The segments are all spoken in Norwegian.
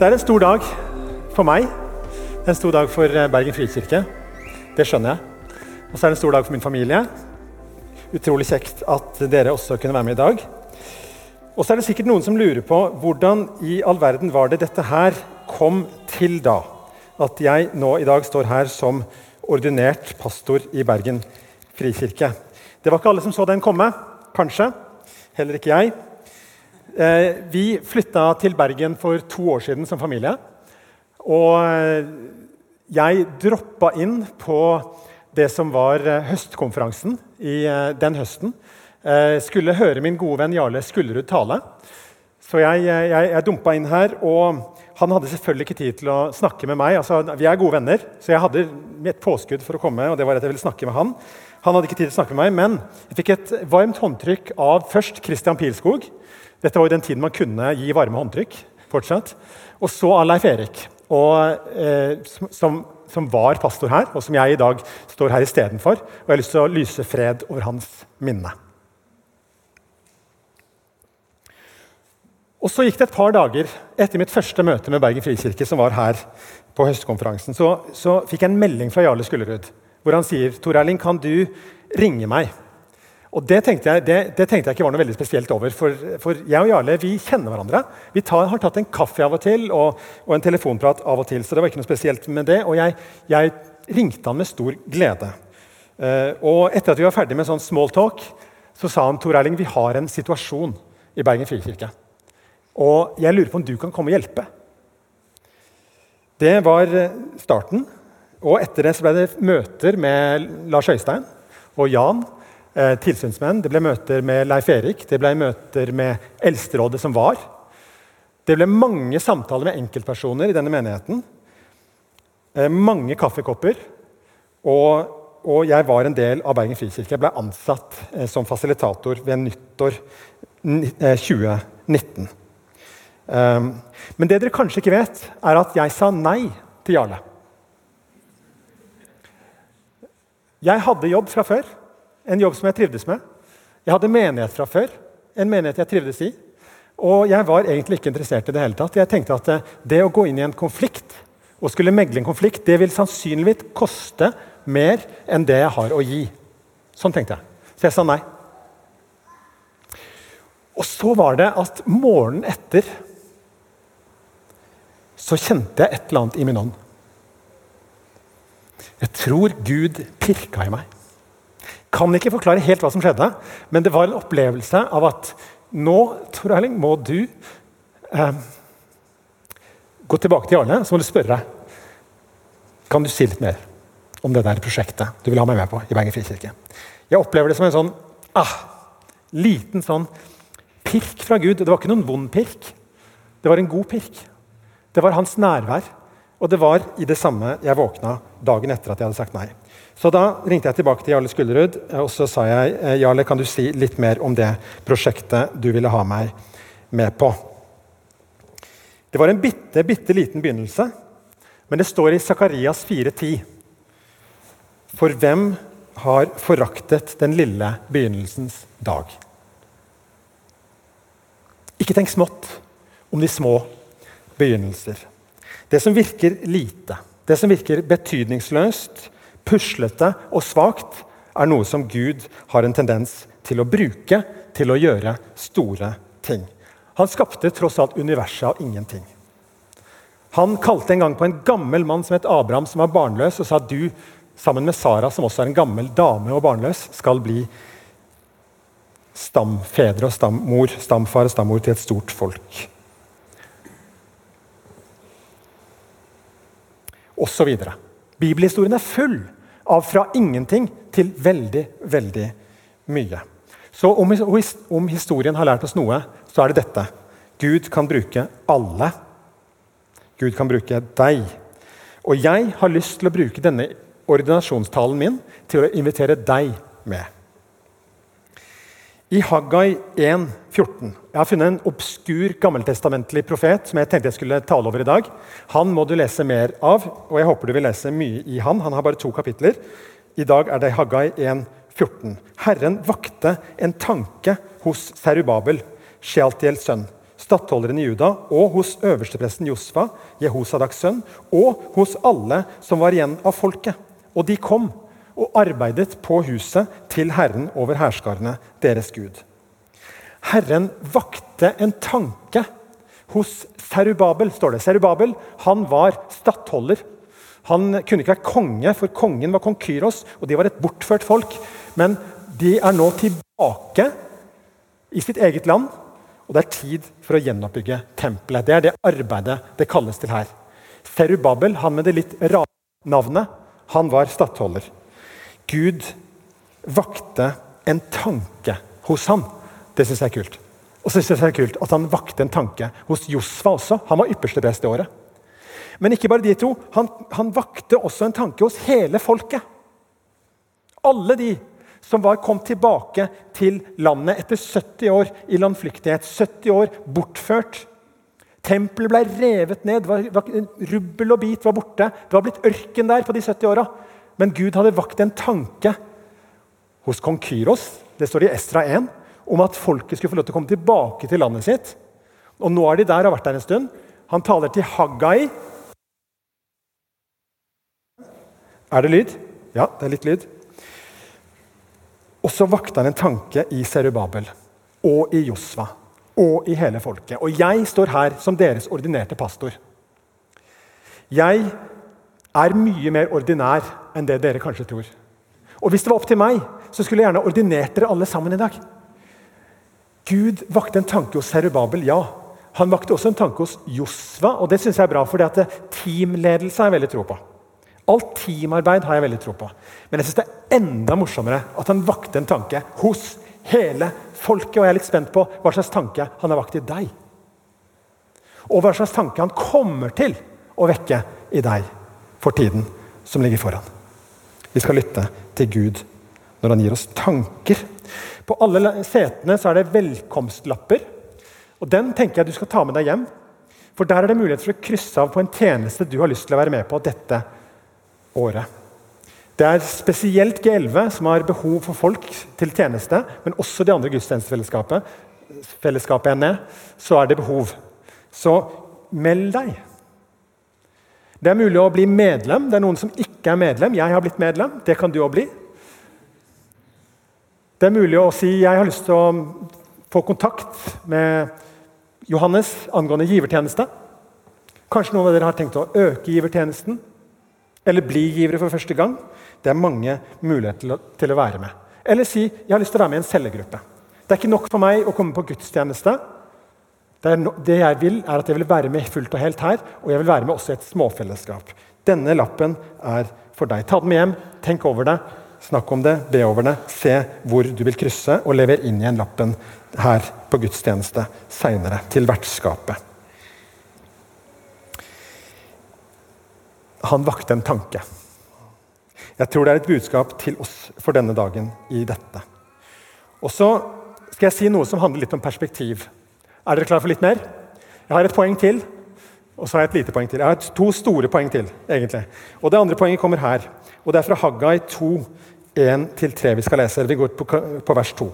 Det er en stor dag for meg. En stor dag for eh, Bergen frikirke. Det skjønner jeg. Og så er det en stor dag for min familie. Utrolig kjekt at dere også kunne være med i dag. Og så er det sikkert noen som lurer på hvordan i all verden var det dette her kom til da? At jeg nå i dag står her som ordinert pastor i Bergen frikirke. Det var ikke alle som så den komme. Kanskje. Heller ikke jeg. Eh, vi flytta til Bergen for to år siden som familie. Og eh, jeg droppa inn på det som var eh, høstkonferansen i den høsten. Skulle høre min gode venn Jarle Skullerud tale. Så jeg, jeg, jeg dumpa inn her. og han hadde selvfølgelig ikke tid til å snakke med meg. Altså, vi er gode venner, så jeg hadde et påskudd for å komme. og det var at jeg ville snakke med Han Han hadde ikke tid til å snakke med meg, men jeg fikk et varmt håndtrykk av først Christian Pilskog, dette var jo den tiden man kunne gi varme håndtrykk. fortsatt. Og så av Leif Erik, og, eh, som, som, var pastor her, og som jeg i dag står her istedenfor. Og jeg har lyst til å lyse fred over hans minne. Og Så gikk det et par dager etter mitt første møte med Bergen frikirke, som var her på høstkonferansen, så, så fikk jeg en melding fra Jarle Skullerud hvor han sier Tor Erling, kan du ringe meg og det tenkte, jeg, det, det tenkte, jeg, ikke var noe veldig spesielt over. For, for jeg og Jarle vi kjenner hverandre. Vi tar, har tatt en kaffe av og til og, og, en telefonprat av og til. Så det var ikke noe spesielt med det. Og jeg, jeg ringte han med stor glede. Uh, og etter at vi var ferdig med sånn small talk, så sa han Tor Erling, vi har en situasjon i Bergen frikirke. Og jeg lurer på om du kan komme og hjelpe. Det var eh, starten. Og etter det så ble det møter med Lars Øystein og Jan eh, tilsynsmenn, det ble møter med Leif Erik, det ble møter med Eldsterådet som var. Det ble mange samtaler med enkeltpersoner i denne menigheten. Eh, mange kaffekopper. Og, og, jeg var en del av Bergen frikirke. Jeg ble ansatt eh, som fasilitator ved nyttår 2019. Eh, um, men det dere kanskje ikke vet, er at jeg sa nei til Jarle. Jeg hadde jobb fra før. En jobb som jeg trivdes med. Jeg hadde menighet fra før. En menighet jeg trivdes i. Og jeg var egentlig ikke interessert i det hele tatt. Jeg tenkte at eh, det å gå inn i en konflikt og skulle megle en konflikt, det vil sannsynligvis koste mer enn det jeg har å gi. Sånn tenkte jeg. Så jeg sa nei. Og så var det at morgenen etter så kjente jeg et eller annet i min ånd. Jeg tror Gud pirka i meg. Kan ikke forklare helt hva som skjedde, men det var en opplevelse av at nå Tor Erling, må du eh, gå tilbake til Arne så må du spørre Kan du si litt mer om det der prosjektet du vil ha meg med på i Bergen frikirke? Jeg opplever det som en sånn ah, liten sånn pirk fra Gud. Det var ikke noen vond pirk. Det var en god pirk. Det var hans nærvær. Og det var i det samme jeg våkna dagen etter at jeg hadde sagt nei. Så da ringte jeg tilbake til Jarle Skullerud og så sa jeg, eh, Jarle, kan du si litt mer om det prosjektet du ville ha meg med på. Det var en bitte, bitte liten begynnelse, men det står i Sakarias 4,10. For hvem har foraktet den lille begynnelsens dag? Ikke tenk smått om de små begynnelser. Det som virker lite, det som virker betydningsløst, puslete og svakt, er noe som Gud har en tendens til å bruke til å gjøre store ting. Han skapte tross alt universet av ingenting. Han kalte en gang på en gammel mann som het Abraham, som var barnløs, og sa at du, sammen med Sara, som også er en gammel dame og barnløs, skal bli stamfedre og stammor, stamfar og stammor til et stort folk. Og så videre. Bibelhistorien er full av fra ingenting til veldig, veldig mye. Så om, om historien har lært oss noe, så er det dette. Gud kan bruke alle. Gud kan bruke deg. Og jeg har lyst til å bruke denne ordinasjonstalen min til å invitere deg med. I Haggai 1,14 Jeg har funnet en obskur gammeltestamentlig profet som jeg tenkte jeg skulle tale over i dag. Han må du lese mer av, og jeg håper du vil lese mye i han. Han har bare to kapitler. I dag er det Haggai 1,14. Herren vakte en tanke hos Serubabel, Shealtiels sønn, stattholderen i Juda, og hos øverstepresten Josfa, Jehosadaks sønn, og hos alle som var igjen av folket. Og de kom og arbeidet på huset til Herren over hærskarene, deres Gud. Herren vakte en tanke hos Serubabel, står det. Serubabel han var stattholder. Han kunne ikke være konge, for kongen var kong Kyros, og de var et bortført folk. Men de er nå tilbake i sitt eget land, og det er tid for å gjenoppbygge tempelet. Det er det arbeidet det kalles til her. Serubabel, han med det litt rare navnet, han var stattholder. Gud vakte en tanke hos ham. Det syns jeg er kult. Og så synes jeg det er kult at han vakte en tanke hos Josfa også. Han var ypperste prest det året. Men ikke bare de to. Han, han vakte også en tanke hos hele folket. Alle de som var kom tilbake til landet etter 70 år i landflyktighet. 70 år bortført. Tempelet ble revet ned. Var, var, rubbel og bit var borte. Det var blitt ørken der på de 70 åra. Men Gud hadde vakt en tanke hos kong Kyros det står i Estra 1, om at folket skulle få lov til å komme tilbake til landet sitt. Og nå er de der og har vært der en stund. Han taler til Haggai. Er det lyd? Ja, det er litt lyd. Og så vakte han en tanke i Serubabel og i Josva og i hele folket. Og jeg står her som deres ordinerte pastor. Jeg er mye mer ordinær enn det dere kanskje tror. Og hvis det var opp til meg, så skulle jeg gjerne ordinert dere alle sammen i dag. Gud vakte en tanke hos Serubabel, ja. Han vakte også en tanke hos Josva, og det syns jeg er bra, for teamledelse har jeg veldig tro på. Alt teamarbeid har jeg veldig tro på. Men jeg synes det er enda morsommere at han vakte en tanke hos hele folket. Og jeg er litt spent på hva slags tanke han har vakt i deg. Og hva slags tanke han kommer til å vekke i deg for tiden som ligger foran. Vi skal lytte til Gud når han gir oss tanker. På alle setene så er det velkomstlapper. Og Den tenker jeg du skal ta med deg hjem. For Der er det mulighet for å krysse av på en tjeneste du har lyst til å være med på dette året. Det er spesielt G11 som har behov for folk til tjeneste, men også de andre er så er det behov. Så meld deg. Det er mulig å bli medlem. Det er noen som ikke er medlem. Jeg har blitt medlem. Det kan du òg bli. Det er mulig å si jeg har lyst til å få kontakt med Johannes angående givertjeneste. Kanskje noen av dere har tenkt å øke givertjenesten eller bli givere for første gang. Det er mange muligheter til å, være med. Eller si jeg har lyst til å være med i en cellegruppe. Det er ikke nok for meg å komme på gudstjeneste. Det, no, det, jeg vil, er at jeg vil være med fullt og helt her, og jeg vil være med også i et småfellesskap. Denne lappen er for deg. Ta den med hjem, tenk over det, snakk om det, be over det. Se hvor du vil krysse, og lever inn igjen lappen her på gudstjeneste seinere, til vertskapet. Han vakte en tanke. Jeg tror det er et budskap til oss for denne dagen i dette. Og så skal jeg si noe som handler litt om perspektiv. Er dere klare for litt mer? Jeg har et poeng til, og så har jeg et lite poeng til. Jeg har to store poeng til. egentlig. Og Det andre poenget kommer her. og Det er fra Haggai 2, 1-3 vi skal lese. Vi går på, på vers 2.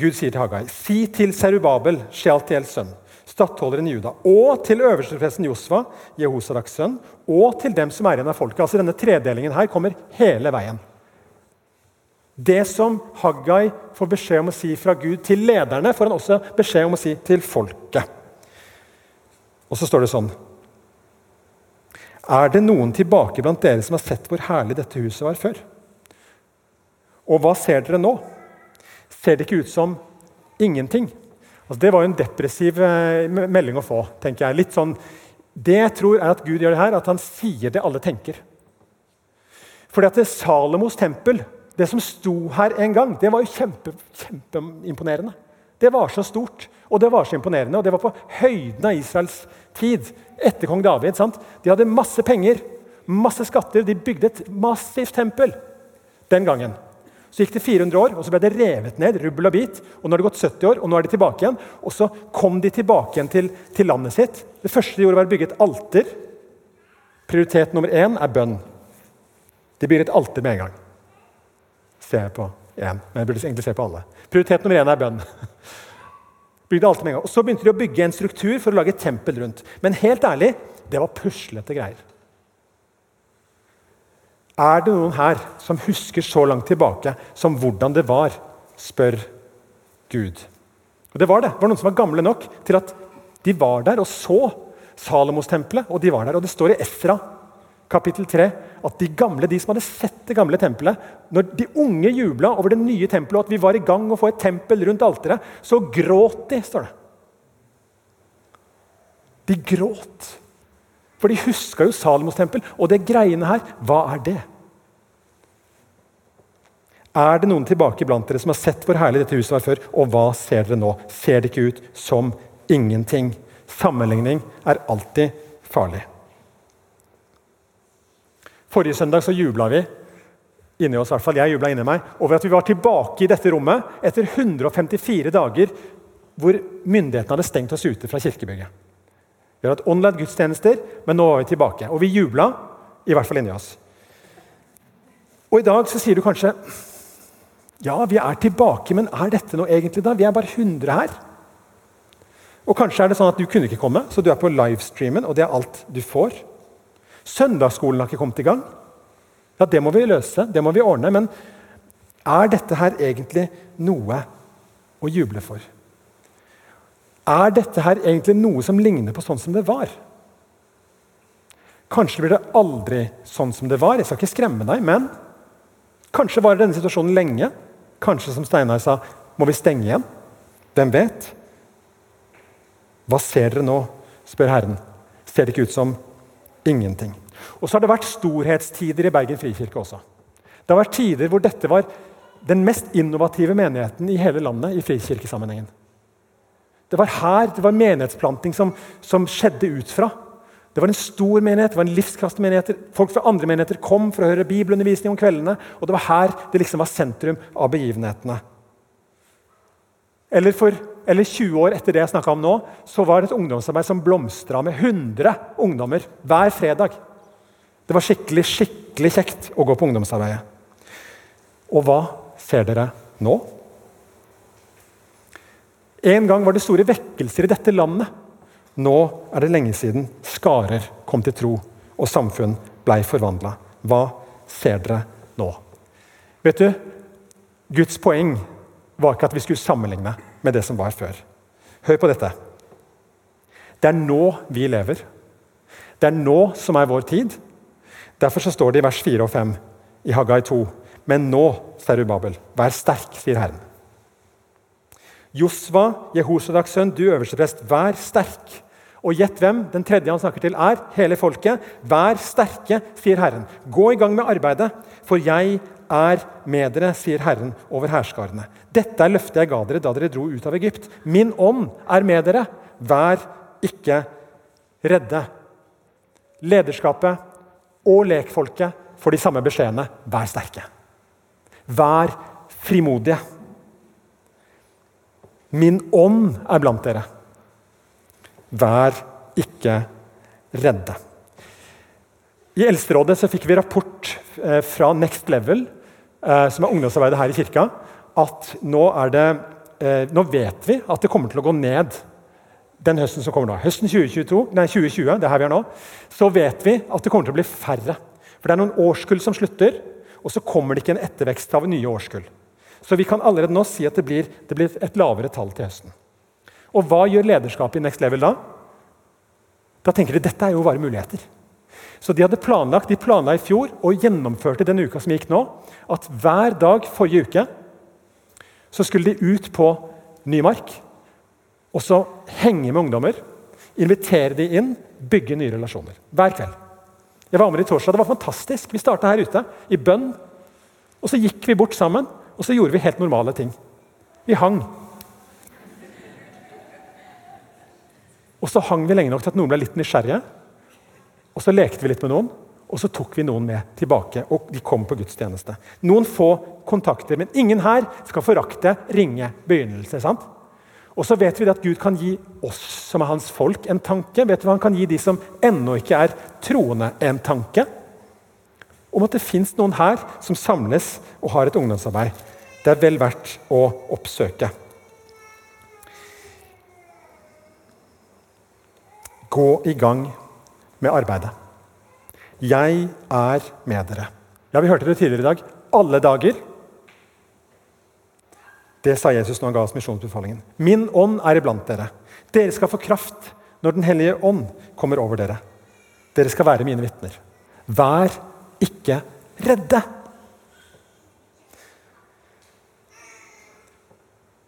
Gud sier til Haggai.: Si til Serubabel, Shealtiels sønn, stattholderen i Juda, og til øverstepresten Josva, Jehosadaks sønn, og til dem som er igjen av folket. Altså Denne tredelingen her kommer hele veien. Det som Haggai får beskjed om å si fra Gud til lederne, får han også beskjed om å si til folket. Og så står det sånn Er det noen tilbake blant dere som har sett hvor herlig dette huset var før? Og hva ser dere nå? Ser det ikke ut som ingenting? Altså, det var jo en depressiv eh, melding å få. tenker jeg. Litt sånn, Det jeg tror er at Gud gjør det her, at han sier det alle tenker. Fordi at det Salomos tempel, det som sto her en gang, det var jo kjempe, kjempeimponerende. Det var så stort, og det var så imponerende. Og det var på høyden av Israels tid etter kong David. sant? De hadde masse penger, masse skatter. De bygde et massivt tempel den gangen. Så gikk det 400 år, og så ble det revet ned. rubbel og bit, og Nå har det gått 70 år, og nå er de tilbake igjen. Og så kom de tilbake igjen til, til landet sitt. Det første de gjorde, var å bygge et alter. Prioritet nummer én er bønn. De bygger et alter med en gang. Se på én, men jeg burde egentlig se på alle. Prioritet nummer én er bønn. Bygde alt med en gang. Og Så begynte de å bygge en struktur for å lage et tempel rundt. Men helt ærlig, det var puslete greier. Er det noen her som husker så langt tilbake som hvordan det var? spør Gud. Og Det var det. Det var noen som var gamle nok til at de var der og så Salomos-tempelet. Og de var der. Og det står i Efra kapittel 3 at de gamle, de som hadde sett det gamle tempelet Når de unge jubla over det nye tempelet og at vi var i gang å få et tempel rundt alteret, så gråt de, står det. De gråt. For de huska jo Salomos tempel. Og det greiene her, hva er det? Er det noen tilbake blant dere som har sett hvor herlig dette huset var før? Og hva ser dere nå? Ser det ikke ut som ingenting? Sammenligning er alltid farlig. Forrige søndag så jubla vi inni oss, i hvert fall jeg jubla inni meg, over at vi var tilbake i dette rommet etter 154 dager hvor myndighetene hadde stengt oss ute fra kirkebygget. Vi har hatt online gudstjenester, men nå var vi tilbake. Og vi jubla, i hvert fall inni oss. Og i dag så sier du kanskje ja, vi er tilbake, men er dette noe egentlig da? Vi er bare 100 her. Og kanskje er det sånn at du kunne ikke komme, så du er på livestreamen, og det er alt du får. Søndagsskolen har ikke kommet i gang. Ja, Det må vi løse, det må vi ordne. Men er dette her egentlig noe å juble for? Er dette her egentlig noe som ligner på sånn som det var? Kanskje blir det aldri sånn som det var. Jeg skal ikke skremme deg, men kanskje varer denne situasjonen lenge. Kanskje, som Steinar sa, må vi stenge igjen? Hvem vet? Hva ser dere nå? spør Herren. Ser det ikke ut som ingenting? Og så har det vært storhetstider i Bergen frikirke også. Det har vært tider hvor dette var den mest innovative menigheten i hele landet i frikirkesammenhengen. Det var her det var menighetsplanting som, som skjedde ut fra. Det var en stor menighet, det var en livskraftig menighet. Folk fra andre menigheter kom for å høre bibelundervisning om kveldene. og Det var her det liksom var sentrum av begivenhetene. Eller, for, eller 20 år etter det jeg snakka om nå, så var det et ungdomsarbeid som blomstra med 100 ungdommer hver fredag. Det var skikkelig, skikkelig kjekt å gå på ungdomsarbeidet. Og hva ser dere nå? En gang var det store vekkelser i dette landet. Nå er det lenge siden skarer kom til tro og samfunn blei forvandla. Hva ser dere nå? Vet du, Guds poeng var ikke at vi skulle sammenligne med det som var før. Hør på dette. Det er nå vi lever. Det er nå som er vår tid. Derfor så står det i vers 4 og 5 i Haggai 2.: Men nå, Serubabel, vær sterk, sier Herren. Josva, Jehosedaks sønn, du øverste prest, vær sterk. Og gjett hvem den tredje han snakker til, er? Hele folket. Vær sterke, sier Herren. Gå i gang med arbeidet, for jeg er med dere, sier Herren over hærskarene. Dette er løftet jeg ga dere da dere dro ut av Egypt. Min ånd er med dere. Vær ikke redde. Lederskapet og lekfolket får de samme beskjedene. Vær sterke. Vær frimodige. Min ånd er blant dere. Vær ikke redde. I Eldsterådet fikk vi rapport eh, fra Next Level, som er ungdomsarbeidet her i kirka, at nå, det, eh, nå, vet vi at det kommer til å gå ned den høsten som kommer nå. Høsten 2022, nei, 2020, det er her vi er nå, så vet vi at det kommer til å bli færre. For det er noen årskull som slutter, og så kommer det ikke en ettervekst av nye årskull. Så vi kan allerede nå si at det blir, det blir et lavere tall til høsten. Og hva gjør lederskapet i Next Level da? Da tenker de dette er jo bare muligheter. Så de hadde planlagt, de planla i fjor og gjennomførte den uka som gikk nå, at hver dag forrige uke så skulle de ut på Nymark og så henge med ungdommer. Invitere de inn, bygge nye relasjoner. Hver kveld. Jeg var med i torsdag. Det var fantastisk. Vi starta her ute i bønn. Og så gikk vi bort sammen, og så gjorde vi helt normale ting. Vi hang. Og så hang vi lenge nok til at noen ble litt nysgjerrige. Og så lekte vi litt med noen, og så tok vi noen med tilbake. Og de kom på gudstjeneste. Noen få kontakter, men ingen her skal forakte ringe begynnelse. sant? Og så vet vi at Gud kan gi oss som er hans folk, en tanke. Vet du hva Han kan gi de som ennå ikke er troende, en tanke? Om at det fins noen her som samles og har et ungdomsarbeid. Det er vel verdt å oppsøke. gå i gang med arbeidet. Jeg er med dere. Ja, Vi hørte det tidligere i dag. Alle dager. Det sa Jesus når han ga oss misjonsbefalingen. Min ånd er iblant dere. Dere skal få kraft når Den hellige ånd kommer over dere. Dere skal være mine vitner. Vær ikke redde.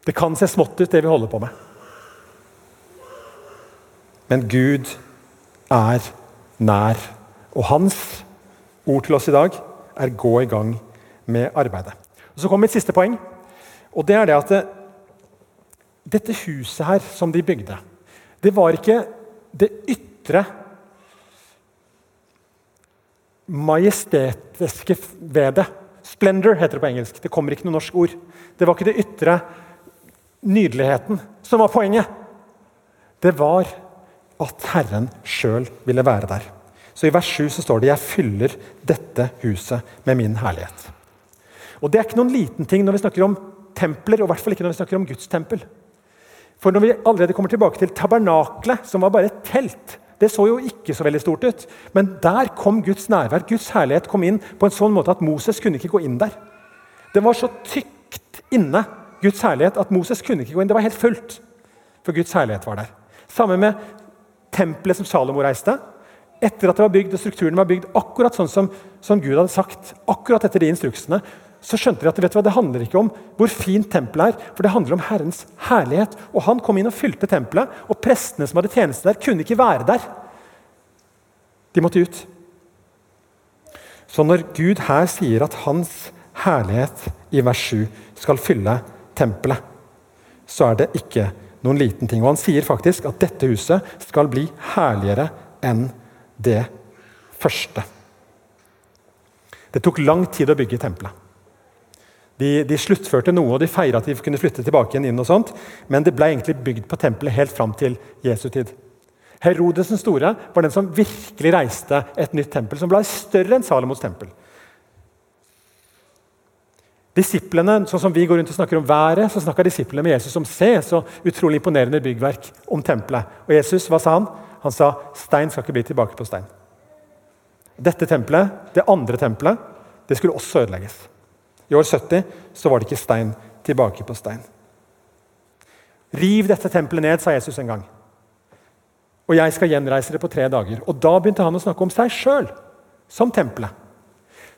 Det kan se smått ut, det vi holder på med. Men Gud er nær. Og hans ord til oss i dag er 'gå i gang med arbeidet'. Og Så kommer mitt siste poeng. og det er det at det, Dette huset her som de bygde, det var ikke det ytre majestetiske ved det. Splendor heter det på engelsk. Det kommer ikke noe norsk ord. Det var ikke det ytre nydeligheten som var poenget. Det var at Herren sjøl ville være der. Så I vers 7 så står det 'Jeg fyller dette huset med min herlighet'. Og Det er ikke noen liten ting når vi snakker om templer, og i hvert fall ikke når vi snakker om Guds tempel. For når vi allerede kommer tilbake til tabernaklet, som var bare et telt Det så jo ikke så veldig stort ut, men der kom Guds nærvær. Guds herlighet kom inn på en sånn måte at Moses kunne ikke gå inn der. Det var så tykt inne, Guds herlighet, at Moses kunne ikke gå inn. Det var helt fullt, for Guds herlighet var der. Samme med tempelet som Salomo reiste etter at det var bygd, og strukturen var bygd akkurat sånn som, som, Gud hadde sagt, akkurat etter de instruksene, så skjønte de at vet du hva, det handler ikke om hvor fint tempelet er, for det handler om Herrens herlighet. Og Han kom inn og fylte tempelet, og prestene som hadde tjeneste der, kunne ikke være der. De måtte ut. Så når Gud her sier at hans herlighet i vers 7 skal fylle tempelet, så er det ikke noen liten ting. Og Han sier faktisk at dette huset skal bli herligere enn det første. Det tok lang tid å bygge tempelet. De, de, sluttførte noe, og de feira at de kunne flytte tilbake igjen inn. og sånt, Men det ble egentlig bygd på tempelet helt fram til Jesu tid. Herodes den store var den som virkelig reiste et nytt tempel, som ble større enn Salomos tempel. Disiplene, sånn som Vi går rundt og snakker om været, så snakka disiplene med Jesus om se, så utrolig imponerende byggverk om tempelet. Og Jesus, hva sa han? Han sa stein skal ikke bli tilbake på stein. Dette tempelet, det andre tempelet, det skulle også ødelegges. I år 70 så var det ikke stein tilbake på stein. Riv dette tempelet ned, sa Jesus en gang. Og jeg skal gjenreise det på tre dager. Og Da begynte han å snakke om seg sjøl som tempelet.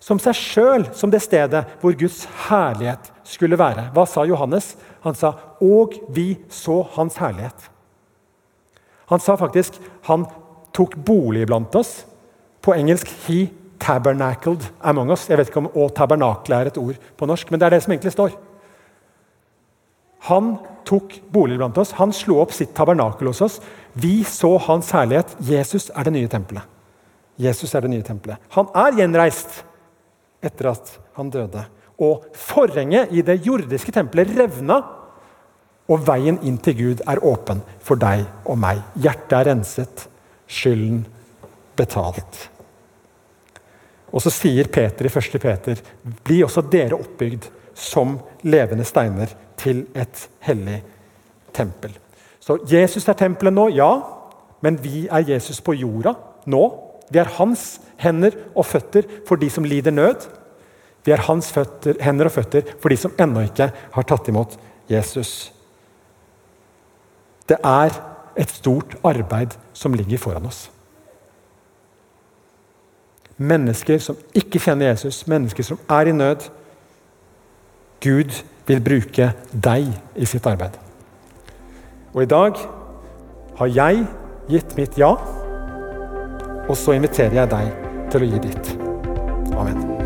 Som seg sjøl som det stedet hvor Guds herlighet skulle være. Hva sa Johannes? Han sa 'Og vi så hans herlighet'. Han sa faktisk han tok bolig blant oss. På engelsk 'he tabernacled among us'. Jeg vet ikke om 'å tabernakle' er et ord på norsk, men det er det som egentlig står. Han tok bolig blant oss. Han slo opp sitt tabernakel hos oss. Vi så hans herlighet. Jesus er det nye tempelet. Jesus er det nye tempelet. Han er gjenreist etter at han døde. Og forhenget i det jordiske tempelet revna og veien inn til Gud er åpen for deg og meg. Hjertet er renset, skylden betalt. Og så sier Peter i 1. Peter.: Bli også dere oppbygd som levende steiner til et hellig tempel. Så Jesus er tempelet nå, ja. Men vi er Jesus på jorda nå. Vi er hans hender og føtter for de som lider nød. Vi er hans føtter, hender og føtter for de som ennå ikke har tatt imot Jesus. Det er et stort arbeid som ligger foran oss. Mennesker som ikke kjenner Jesus, mennesker som er i nød. Gud vil bruke deg i sitt arbeid. Og i dag har jeg gitt mitt ja, og så inviterer jeg deg til å gi ditt. Amen.